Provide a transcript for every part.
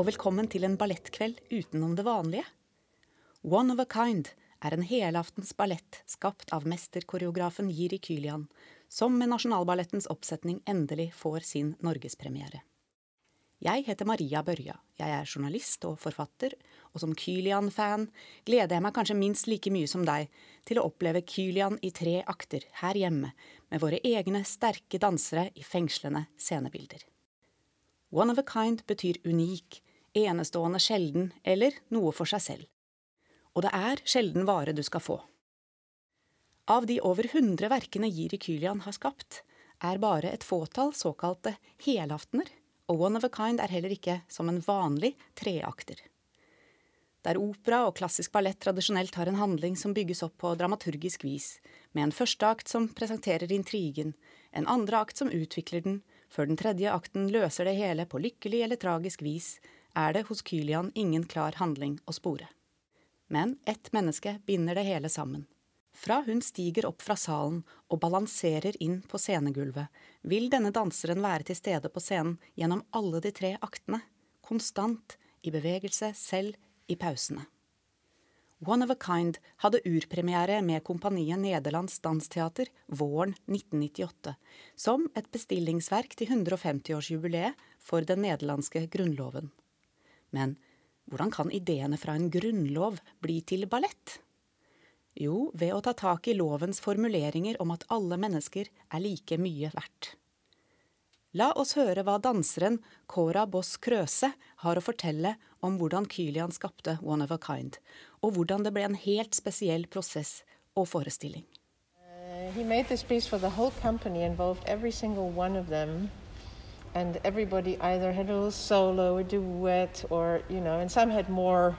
Og velkommen til en ballettkveld utenom det vanlige. One of a Kind er en helaftens ballett skapt av mesterkoreografen Jiri Kylian, som med Nasjonalballettens oppsetning endelig får sin norgespremiere. Jeg heter Maria Børja, jeg er journalist og forfatter, og som Kylian-fan gleder jeg meg kanskje minst like mye som deg til å oppleve Kylian i tre akter her hjemme, med våre egne sterke dansere i fengslende scenebilder. One of a kind betyr unik, enestående sjelden eller noe for seg selv. Og det er sjelden vare du skal få. Av de over hundre verkene Jiri Kylian har skapt, er bare et fåtall såkalte helaftener og One of a Kind er heller ikke som en vanlig treakter. Der opera og klassisk ballett tradisjonelt har en handling som bygges opp på dramaturgisk vis, med en første akt som presenterer intrigen, en andre akt som utvikler den, før den tredje akten løser det hele på lykkelig eller tragisk vis, er det hos Kylian ingen klar handling å spore. Men ett menneske binder det hele sammen. Fra hun stiger opp fra salen og balanserer inn på scenegulvet, vil denne danseren være til stede på scenen gjennom alle de tre aktene, konstant, i bevegelse, selv i pausene. One of a Kind hadde urpremiere med kompaniet Nederlands Dansteater våren 1998, som et bestillingsverk til 150-årsjubileet for den nederlandske grunnloven. Men hvordan kan ideene fra en grunnlov bli til ballett? Jo, ved å ta tak i lovens formuleringer om at alle mennesker er like mye verdt. La oss høre hva danseren Cora Boss Krøse har å fortelle om hvordan Kylian skapte One of a Kind, og hvordan det ble en helt spesiell prosess og forestilling. Uh, he made this for the whole company, involved every single one of. And everybody either had a little solo, a duet, or, you know, and some had more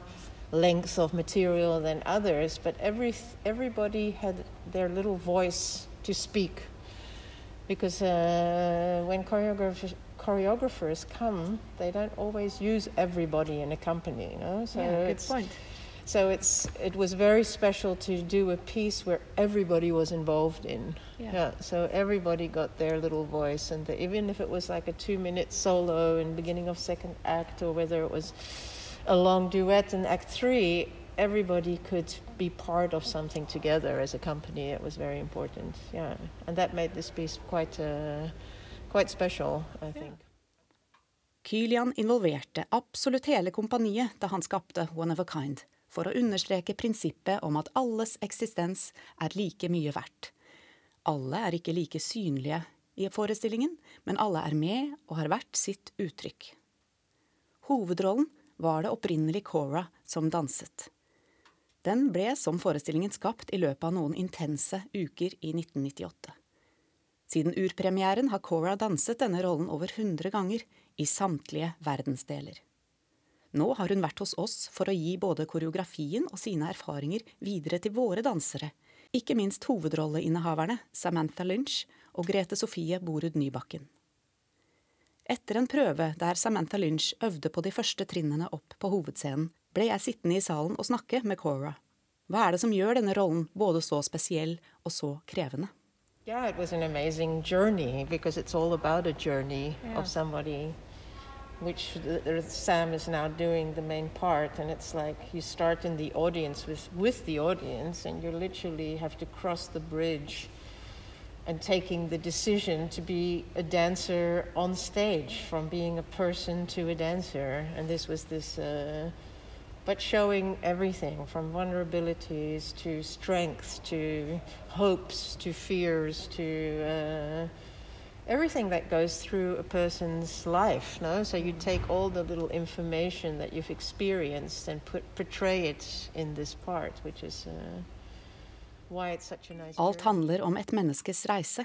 length of material than others, but every everybody had their little voice to speak. Because uh, when choreographers choreographers come, they don't always use everybody in a company, you know. So yeah, good point. So it's it was very special to do a piece where everybody was involved in. Yeah. yeah so everybody got their little voice, and the, even if it was like a two-minute solo in beginning of second act, or whether it was a long duet in Act Three, everybody could be part of something together as a company. It was very important, yeah, and that made this piece quite uh, quite special, I think. Kylian involverte absolutt hele kompaniet da han skapte One of a Kind, for å understreke prinsippet om at alles eksistens er like mye verdt. Alle er ikke like synlige i forestillingen, men alle er med og har hvert sitt uttrykk. Hovedrollen var det opprinnelig Cora som danset. Den ble som forestillingen skapt i løpet av noen intense uker i 1998. Siden urpremieren har Cora danset denne rollen over 100 ganger i samtlige verdensdeler. Nå har hun vært hos oss for å gi både koreografien og sine erfaringer videre til våre dansere, ikke minst hovedrolleinnehaverne Samantha Lynch og Grete Sofie Borud Nybakken. Etter en prøve der Samantha Lynch øvde på de første trinnene opp på hovedscenen, ble jeg sittende i salen og snakke med Cora. Hva er det som gjør denne rollen både så spesiell og så krevende? Yeah, it was an amazing journey because it's all about a journey yeah. of which Sam is now doing the main part. And it's like you start in the audience with, with the audience, and you literally have to cross the bridge and taking the decision to be a dancer on stage from being a person to a dancer and this was this uh, but showing everything from vulnerabilities to strengths to hopes to fears to uh, everything that goes through a person's life no so you take all the little information that you've experienced and put portray it in this part which is uh, Alt handler om et menneskes reise.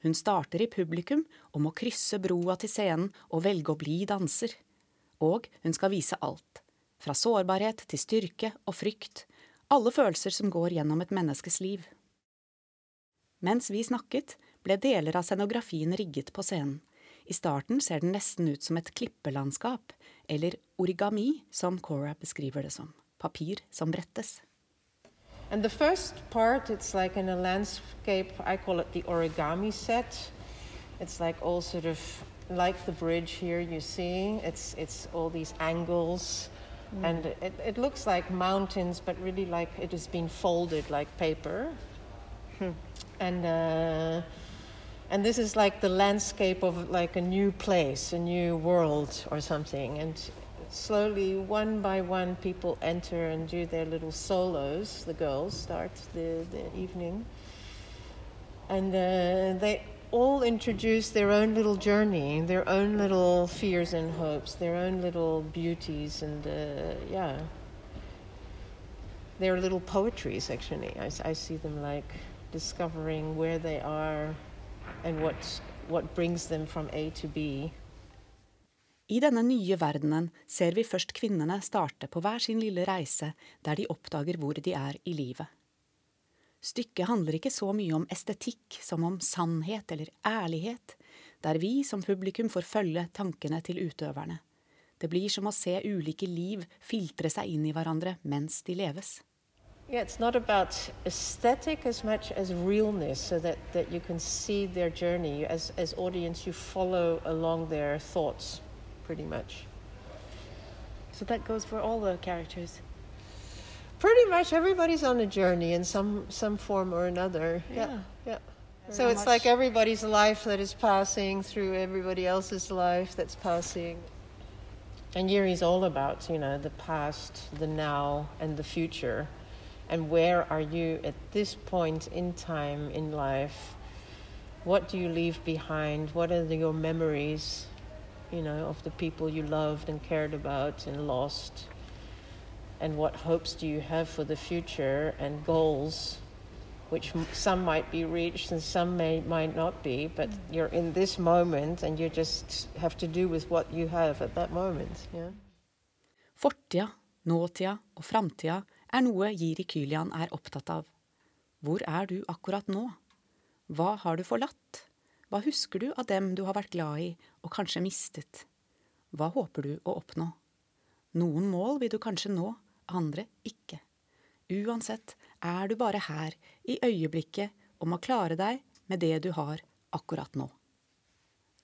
Hun starter i publikum og må krysse broa til scenen og velge å bli danser. Og hun skal vise alt. Fra sårbarhet til styrke og frykt. Alle følelser som går gjennom et menneskes liv. Mens vi snakket, ble deler av scenografien rigget på scenen. I starten ser den nesten ut som et klippelandskap, eller origami, som Cora beskriver det som. Papir som brettes. And the first part, it's like in a landscape, I call it the origami set. It's like all sort of like the bridge here you see, it's, it's all these angles. Mm. And it, it looks like mountains, but really like it has been folded like paper. Hmm. And uh, and this is like the landscape of like a new place, a new world or something. And slowly, one by one, people enter and do their little solos. The girls start the, the evening. And uh, they all introduce their own little journey, their own little fears and hopes, their own little beauties, and uh, yeah. They're little poetries, actually. I, I see them like discovering where they are and what, what brings them from A to B. I denne nye verdenen ser vi først kvinnene starte på hver sin lille reise der de oppdager hvor de er i livet. Stykket handler ikke så mye om estetikk som om sannhet eller ærlighet, der vi som publikum får følge tankene til utøverne. Det blir som å se ulike liv filtre seg inn i hverandre mens de leves. Yeah, it's not about aesthetic as much as realness, so that, that you can see their journey. As, as audience, you follow along their thoughts, pretty much. So that goes for all the characters? Pretty much everybody's on a journey in some, some form or another. Yeah, yeah. yeah. So it's much. like everybody's life that is passing through everybody else's life that's passing. And Yuri's all about, you know, the past, the now, and the future and where are you at this point in time in life? What do you leave behind? What are the, your memories you know of the people you loved and cared about and lost? And what hopes do you have for the future and goals which some might be reached and some may might not be but you're in this moment and you just have to do with what you have at that moment yeah? Fortida, nåtida og framtida er noe Jiri Kylian er opptatt av. Hvor er du akkurat nå? Hva har du forlatt? Hva husker du av dem du har vært glad i og kanskje mistet? Hva håper du å oppnå? Noen mål vil du kanskje nå, andre ikke. Uansett er du bare her, i øyeblikket, om å klare deg med det du har akkurat nå.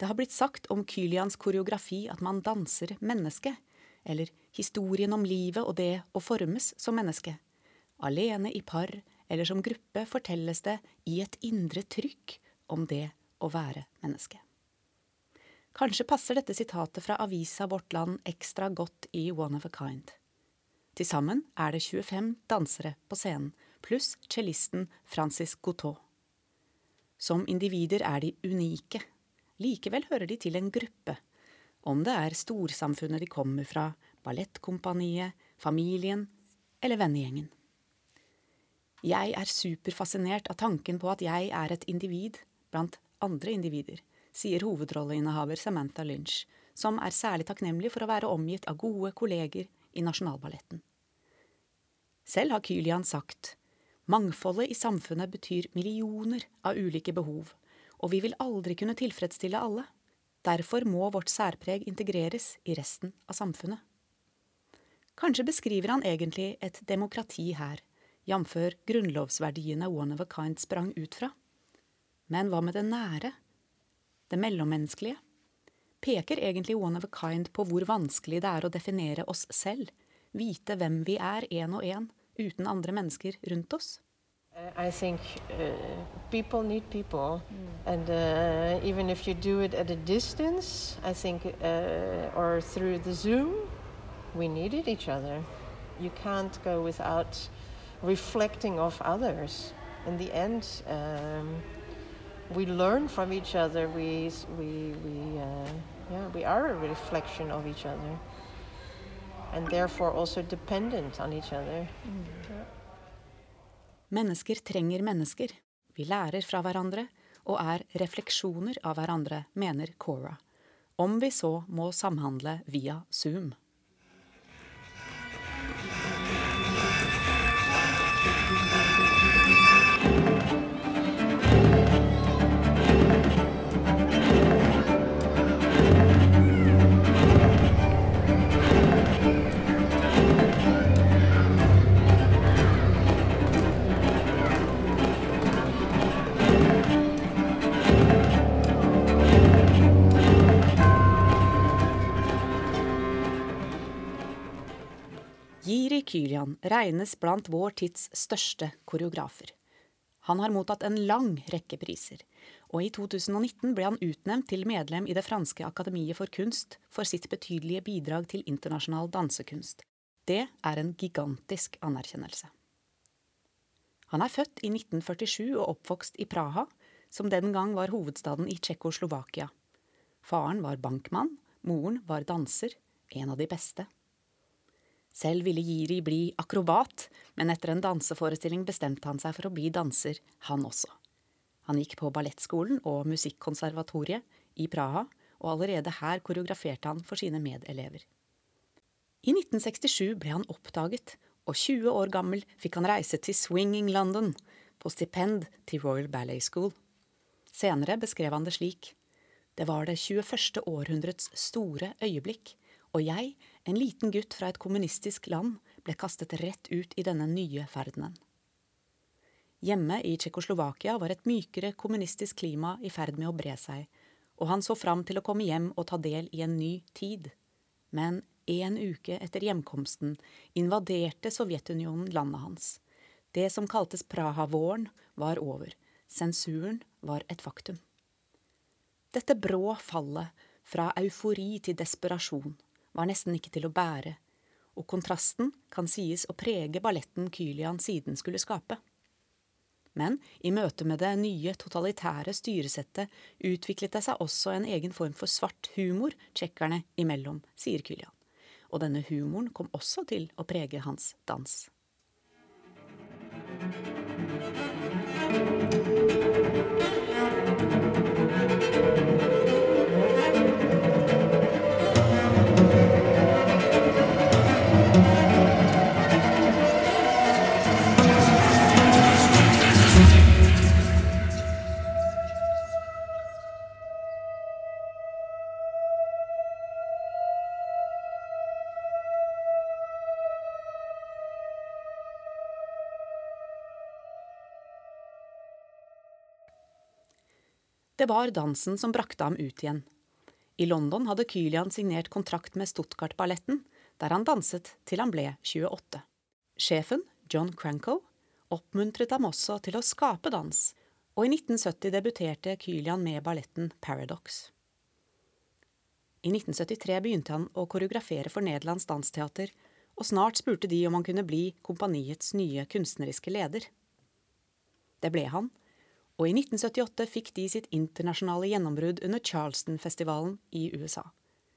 Det har blitt sagt om Kylians koreografi at man danser menneske, eller historien om livet og det å formes som menneske. Alene i par eller som gruppe fortelles det i et indre trykk om det å være menneske. Kanskje passer dette sitatet fra avisa Vårt Land ekstra godt i One of a Kind. Til sammen er det 25 dansere på scenen, pluss cellisten Francis Gouteau. Som individer er de unike. Likevel hører de til en gruppe, om det er storsamfunnet de kommer fra, ballettkompaniet, familien eller vennegjengen. Jeg er superfascinert av tanken på at jeg er et individ blant andre individer, sier hovedrolleinnehaver Samantha Lynch, som er særlig takknemlig for å være omgitt av gode kolleger i Nasjonalballetten. Selv har Kylian sagt mangfoldet i samfunnet betyr millioner av ulike behov, og vi vil aldri kunne tilfredsstille alle. Derfor må vårt særpreg integreres i resten av samfunnet. Kanskje beskriver han egentlig et demokrati her, jf. grunnlovsverdiene One of a Kind sprang ut fra. Men hva med det nære? Det mellommenneskelige? Peker egentlig One of a Kind på hvor vanskelig det er å definere oss selv, vite hvem vi er én og én, uten andre mennesker rundt oss? I think uh, people need people, mm. and uh, even if you do it at a distance, I think, uh, or through the Zoom, we needed each other. You can't go without reflecting off others. In the end, um, we learn from each other. We we we uh, yeah we are a reflection of each other, and therefore also dependent on each other. Mm. Mennesker trenger mennesker. Vi lærer fra hverandre og er refleksjoner av hverandre, mener Cora. Om vi så må samhandle via Zoom. Jiri Kylian regnes blant vår tids største koreografer. Han har mottatt en lang rekke priser, og i 2019 ble han utnevnt til medlem i Det franske akademiet for kunst for sitt betydelige bidrag til internasjonal dansekunst. Det er en gigantisk anerkjennelse. Han er født i 1947 og oppvokst i Praha, som den gang var hovedstaden i Tsjekkoslovakia. Faren var bankmann, moren var danser, en av de beste. Selv ville Jiri bli akrobat, men etter en danseforestilling bestemte han seg for å bli danser, han også. Han gikk på ballettskolen og musikkonservatoriet i Praha, og allerede her koreograferte han for sine medelever. I 1967 ble han oppdaget, og 20 år gammel fikk han reise til Swinging London på stipend til Royal Ballet School. Senere beskrev han det slik. Det var det 21. århundrets store øyeblikk, og jeg, en liten gutt fra et kommunistisk land, ble kastet rett ut i denne nye ferdenen. Hjemme i Tsjekkoslovakia var et mykere kommunistisk klima i ferd med å bre seg, og han så fram til å komme hjem og ta del i en ny tid. Men en uke etter hjemkomsten invaderte Sovjetunionen landet hans. Det som kaltes Praha-våren, var over. Sensuren var et faktum. Dette brå fallet, fra eufori til desperasjon, var nesten ikke til å bære, og kontrasten kan sies å prege balletten Kylian siden skulle skape. Men i møte med det nye totalitære styresettet utviklet det seg også en egen form for svart humor tsjekkerne imellom, sier Kylian. Og denne humoren kom også til å prege hans dans. Det var dansen som brakte ham ut igjen. I London hadde Kylian signert kontrakt med Stuttgart-balletten, der han danset til han ble 28. Sjefen, John Cranko, oppmuntret ham også til å skape dans, og i 1970 debuterte Kylian med balletten Paradox. I 1973 begynte han å koreografere for Nederlands Dansteater, og snart spurte de om han kunne bli kompaniets nye kunstneriske leder. Det ble han, og i 1978 fikk de sitt internasjonale gjennombrudd under Charleston-festivalen i USA.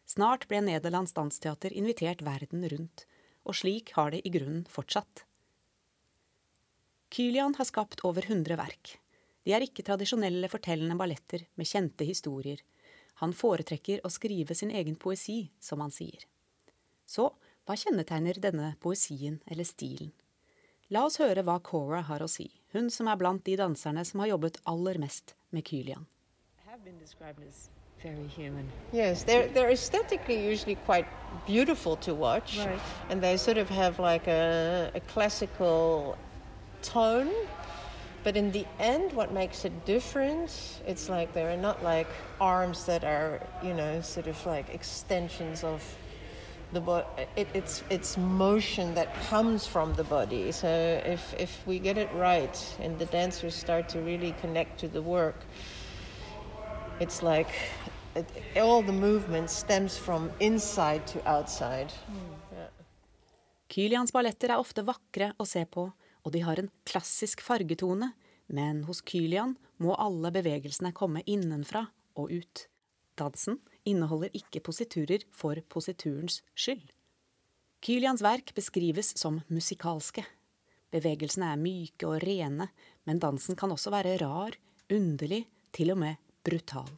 Snart ble Nederlands Dansteater invitert verden rundt, og slik har det i grunnen fortsatt. Kylian har skapt over 100 verk. De er ikke tradisjonelle fortellende balletter med kjente historier. Han foretrekker å skrive sin egen poesi, som han sier. Så hva kjennetegner denne poesien eller stilen? La oss høre hva Cora har å si, hun som er blant de danserne som har jobbet aller mest med Kylian. very human. Yes, they're they're aesthetically usually quite beautiful to watch, right. and they sort of have like a, a classical tone. But in the end, what makes it different, it's like there are not like arms that are, you know, sort of like extensions of the it, it's it's motion that comes from the body. So if if we get it right and the dancers start to really connect to the work, it's like it, all the movement stems from inside to outside. Mm. Yeah. Kylians balletter er ofte vakre å se på, og de har en klassisk fargetone, men hos Kylian må alle bevegelsene komme innenfra og ut. Dansen inneholder ikke positurer for positurens skyld. Kylians verk beskrives som musikalske. Bevegelsene er myke og rene, men dansen kan også være rar, underlig, til og med brutal.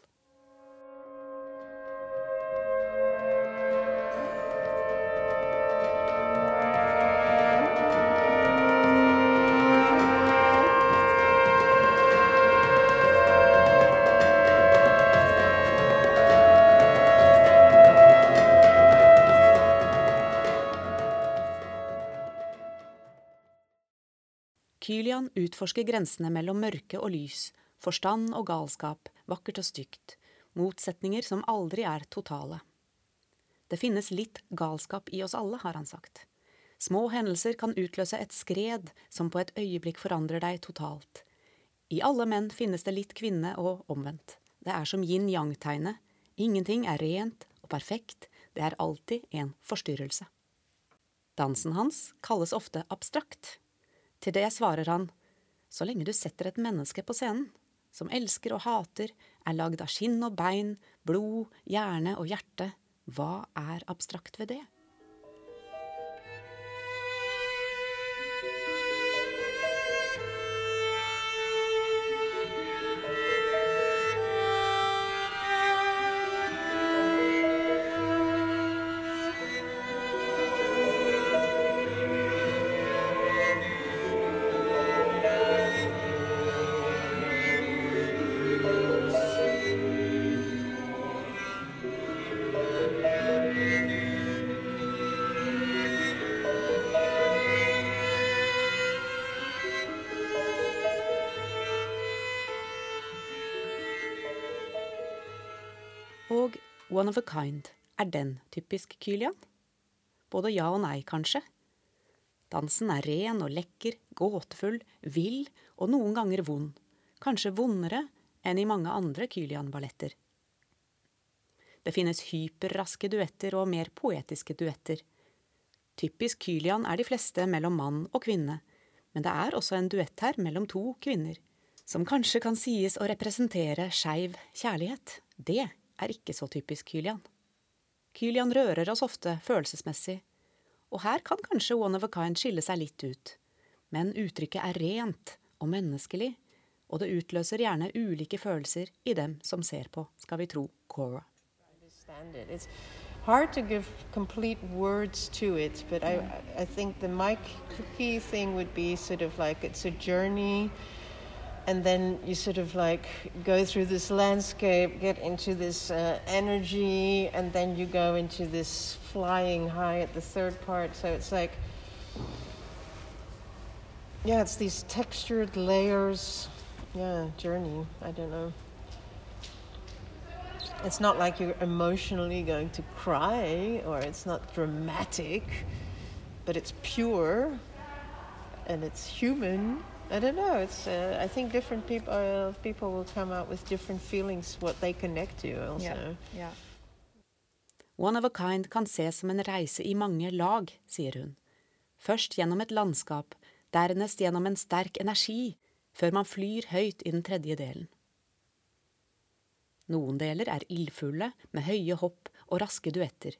Kylian utforsker grensene mellom mørke og lys, forstand og galskap, vakkert og stygt, motsetninger som aldri er totale. Det finnes litt galskap i oss alle, har han sagt. Små hendelser kan utløse et skred som på et øyeblikk forandrer deg totalt. I alle menn finnes det litt kvinne og omvendt. Det er som yin-yang-tegnet. Ingenting er rent og perfekt, det er alltid en forstyrrelse. Dansen hans kalles ofte abstrakt. Til det svarer han, så lenge du setter et menneske på scenen, som elsker og hater, er lagd av skinn og bein, blod, hjerne og hjerte, hva er abstrakt ved det? One of a Kind, er den typisk Kylian? Både ja og nei, kanskje. Dansen er ren og lekker, gåtefull, vill og noen ganger vond. Kanskje vondere enn i mange andre Kylian-balletter. Det finnes hyperraske duetter og mer poetiske duetter. Typisk Kylian er de fleste mellom mann og kvinne, men det er også en duett her mellom to kvinner, som kanskje kan sies å representere skeiv kjærlighet. Det er ikke så typisk Kylian. Kylian rører oss ofte følelsesmessig, og her kan kanskje One of a Kind skille seg litt ut. Men uttrykket er rent og menneskelig, og det utløser gjerne ulike følelser i dem som ser på, skal vi tro Cora. Hard to give complete words to it, but I, I think the Mike Cookie thing would be sort of like it's a journey and then you sort of like go through this landscape, get into this uh, energy, and then you go into this flying high at the third part. So it's like, yeah, it's these textured layers. Yeah, journey. I don't know. It's not like you're emotionally going to cry, or it's not dramatic, but it's pure and it's human I don't know. It's. Uh, I think different people uh, people will come out with different feelings what they connect to. Also. Yeah. Yeah. One of a kind kan ses som en reise i mange lag, sier hun. Først gjennom et landskap, dernest gjennom en sterk energi, før man flyr høyt i den tredje delen. Noen deler er ildfulle, med høye hopp og raske duetter,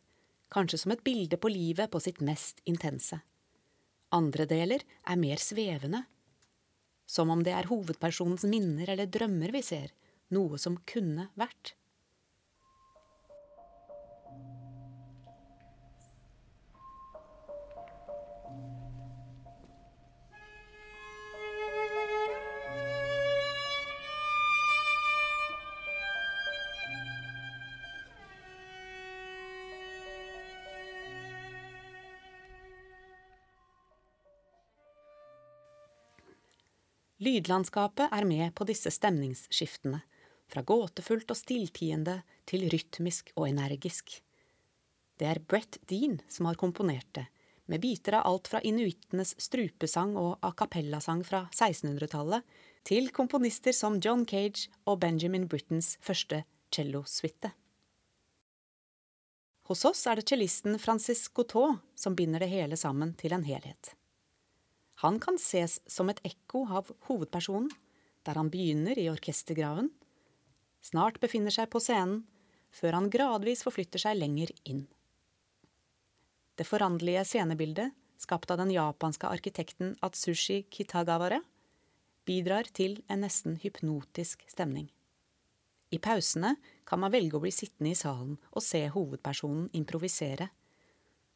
kanskje som et bilde på livet på sitt mest intense. Andre deler er mer svevende, som om det er hovedpersonens minner eller drømmer vi ser, noe som kunne vært. Lydlandskapet er med på disse stemningsskiftene, fra gåtefullt og stilltiende til rytmisk og energisk. Det er Brett Dean som har komponert det, med biter av alt fra inuittenes strupesang og a cappella-sang fra 1600-tallet til komponister som John Cage og Benjamin Brittons første cellosuite. Hos oss er det cellisten Francis Gautaud som binder det hele sammen til en helhet. Han kan ses som et ekko av hovedpersonen, der han begynner i orkestergraven, snart befinner seg på scenen, før han gradvis forflytter seg lenger inn. Det foranderlige scenebildet, skapt av den japanske arkitekten Atsushi Kitagawara, bidrar til en nesten hypnotisk stemning. I pausene kan man velge å bli sittende i salen og se hovedpersonen improvisere.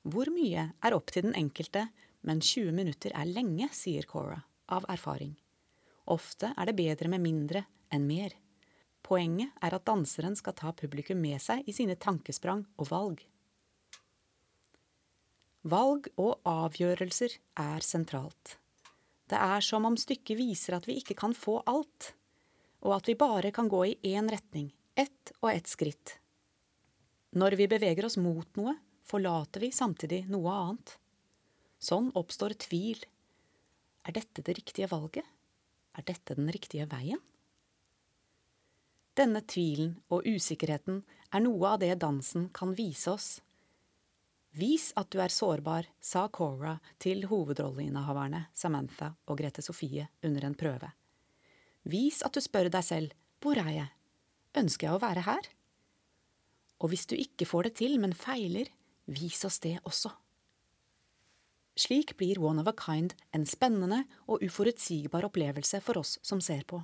Hvor mye er opp til den enkelte men 20 minutter er lenge, sier Cora, av erfaring. Ofte er det bedre med mindre enn mer. Poenget er at danseren skal ta publikum med seg i sine tankesprang og valg. Valg og avgjørelser er sentralt. Det er som om stykket viser at vi ikke kan få alt, og at vi bare kan gå i én retning, ett og ett skritt. Når vi beveger oss mot noe, forlater vi samtidig noe annet. Sånn oppstår tvil. Er dette det riktige valget? Er dette den riktige veien? Denne tvilen og usikkerheten er noe av det dansen kan vise oss. Vis at du er sårbar, sa Cora til hovedrolleinnehaverne Samantha og Grete Sofie under en prøve. Vis at du spør deg selv hvor er jeg, ønsker jeg å være her? Og hvis du ikke får det til, men feiler, vis oss det også. Slik blir One of a Kind en spennende og uforutsigbar opplevelse for oss som ser på.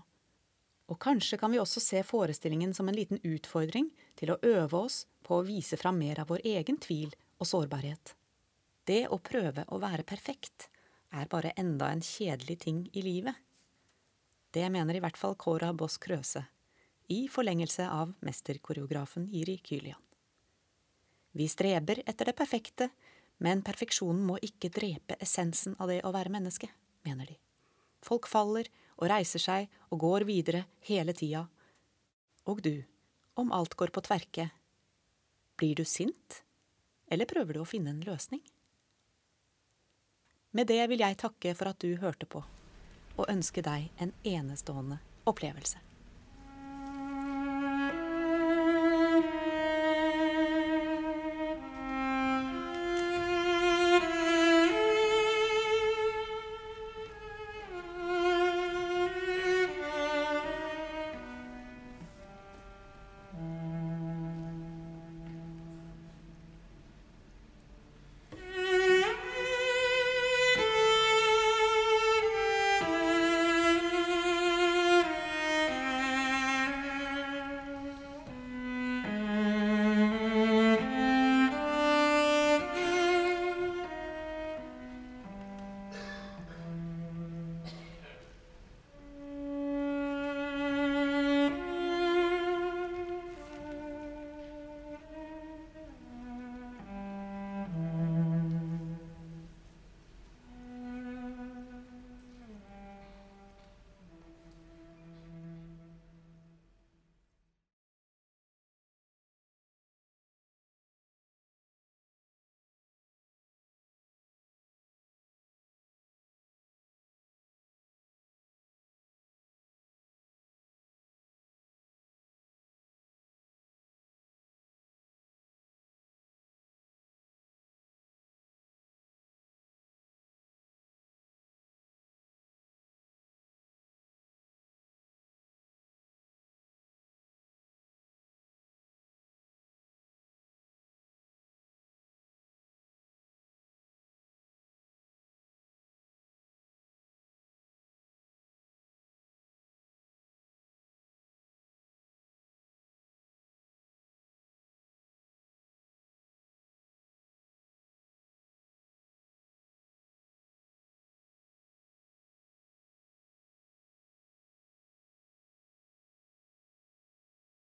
Og kanskje kan vi også se forestillingen som en liten utfordring til å øve oss på å vise fram mer av vår egen tvil og sårbarhet. Det å prøve å være perfekt er bare enda en kjedelig ting i livet. Det mener i hvert fall Cora Boss Krøse, i forlengelse av mesterkoreografen Jiri Kylian. Vi streber etter det perfekte, men perfeksjonen må ikke drepe essensen av det å være menneske, mener de. Folk faller og reiser seg og går videre hele tida. Og du, om alt går på tverke, blir du sint, eller prøver du å finne en løsning? Med det vil jeg takke for at du hørte på, og ønske deg en enestående opplevelse.